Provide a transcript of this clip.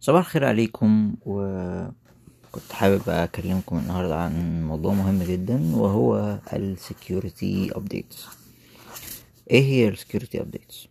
صباح الخير عليكم وكنت حابب أكلمكم النهاردة عن موضوع مهم جدا وهو ال security updates إيه هي ال security updates